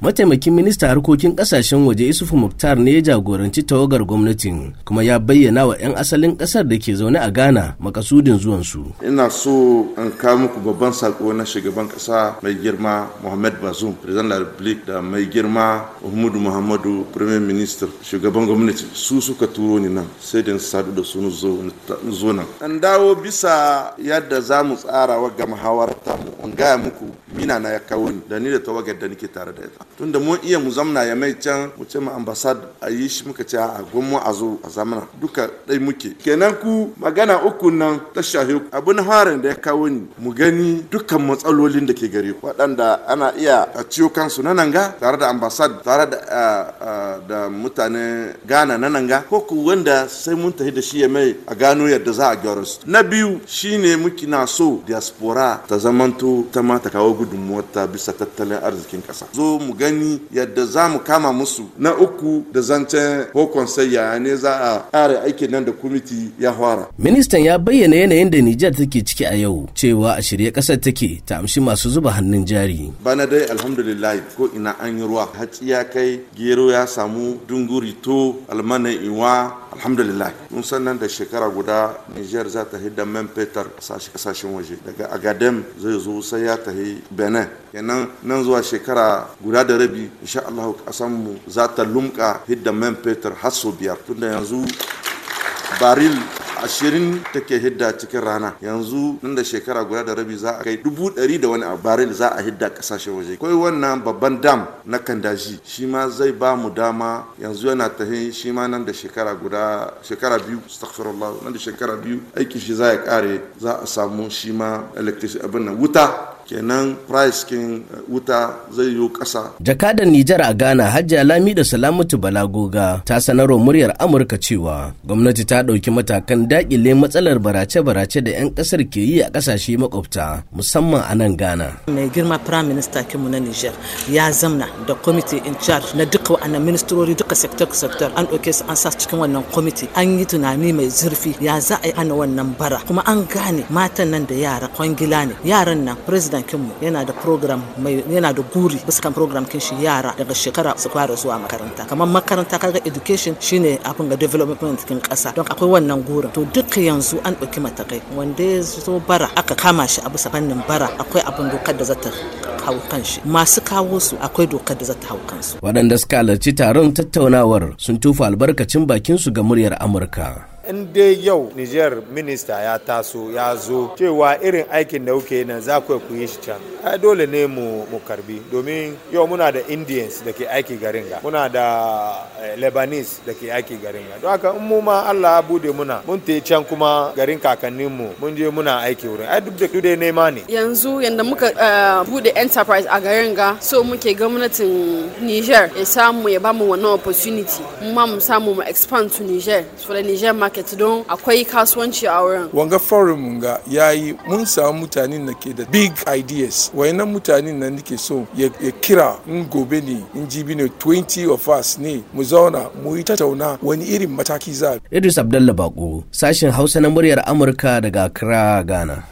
mataimakin minista harkokin ƙasashen waje isufu muktar ne ya jagoranci tawagar gwamnatin kuma ya bayyana wa 'yan asalin ƙasar da ke zaune a ghana makasudin zuwansu. Ina so in kawo muku babban sako na shugaban kasa mai girma muhammad bazoum president la republique da mai girma muhammadu muhammadu premier minister shugaban gwamnati. Su suka turo ni nan sai da sadu da su zo nan. An dawo bisa yadda za mu tsara wa ga muhawarar tamu in gaya muku mina na ya kawo ni. Da ni da tawagar da nake tare da ita. Tunda mun iya mu zamna ya mai can mu ce mu ambassad a yi shi muka ce a gwamma a zo a zamana duka dai muke. Kenan ku magana uku nan ta shahe ku. Abin harin da ya kawo ni mu gani dukkan matsalolin da ke gare ku. Waɗanda ana iya a ciyo kansu na nanga tare da ambassad tare da da mutane Ghana na nanga ko ku wanda sai mun tafi da shi ya mai a gano yadda za a gyara su. Na biyu shine muke na so diaspora ta zamanto ta ma ta kawo gudunmuwarta bisa tattalin arzikin ƙasa. Zo mu gani yadda za mu kama musu. Na uku da zancen hokon sayya ne za a ƙara aikin nan da kwamiti ya fara. Ministan ya bayyana yanayin da nijar take ciki a yau cewa a shirye ƙasar take ta amshi masu zuba hannun jari. Bana dai alhamdulillah ko ina an yi ruwa. Hatsi ya kai gero ya samu dunguri to almanan iwa alhamdulillah. Mun san nan da shekara guda niger za ta hidda man fetur ƙasashen waje. Daga agadem zai zo sai ya tahi benin. Kenan nan zuwa shekara guda da rabi insha Allah kasan mu za ta lumka hidda man fetur har sau biyar. Tunda yanzu baril ashirin take hidda cikin rana. Yanzu nan da shekara guda da rabi za a kai dubu ɗari da wani baril za a hidda ƙasashen waje. Kai wannan babban dam na kandaji. Shi ma zai ba mu dama yanzu yana tahi shi ma nan da shekara guda shekara biyu astaghfirullah nan da shekara biyu aikin shi za ya kare za a samu shi ma abin nan wuta kenan price kin wuta zai yi ƙasa. Jakadan Nijar a Ghana Hajji Alami da Salamatu Balagoga ta sanarwa muryar Amurka cewa gwamnati ta ɗauki matakan daƙile matsalar barace-barace da 'yan ƙasar ke yi a ƙasashe makwabta musamman a nan Ghana. Mai girma Prime Minister kinmu na Nijar ya zamna da committee in charge na duka wa'annan ministrori duka sector sector an ɗauke su an sa cikin wannan committee an yi tunani mai zurfi ya za a yi ana wannan bara kuma an gane matan nan da yara kwangila ne yaran nan president kinmu yana da program mai yana da guri bisa kan program kin shi yara daga shekara su fara zuwa makaranta. Kamar makaranta kaga education shine abin ga development kin kasa don akwai wannan gurin. To duka yanzu an ɗauki matakai. Wanda ya zo bara aka kama shi a bisa fannin bara akwai abin dokar da zata hau kan shi. Masu kawo su akwai dokar da zata hau kansu. Waɗanda suka halarci taron tattaunawar sun tufa albarkacin bakin su ga muryar amurka. In dai yau Niger minista ya taso ya zo cewa irin aikin da kuke nan za ku yi shi can. Ai dole ne mu mu karɓi. Domin yau muna da Indians da ke aiki garin ga. Muna da Lebanese da ke aiki garin ga. Don haka in mu ma Allah ya buɗe muna mun te can kuma garin kakannin mu mun je muna aiki wurin. Ai duk da dai nema ne. Yanzu yanda muka buɗe enterprise a garin ga so muke gwamnatin Niger ya samu ya ba mu wannan opportunity. Mu ma mu samu mu expand to Niger. For the Niger market market don akwai kasuwanci a wurin. Wanga forum ga yayi mun samu mutanen da ke da big ideas. Wayannan mutanen nan nake so ya kira in gobe ne in jibi ne 20 of us ne mu zauna mu yi tattauna wani irin mataki za. Idris Abdallah Bako sashen Hausa na muryar Amurka daga Accra, Ghana.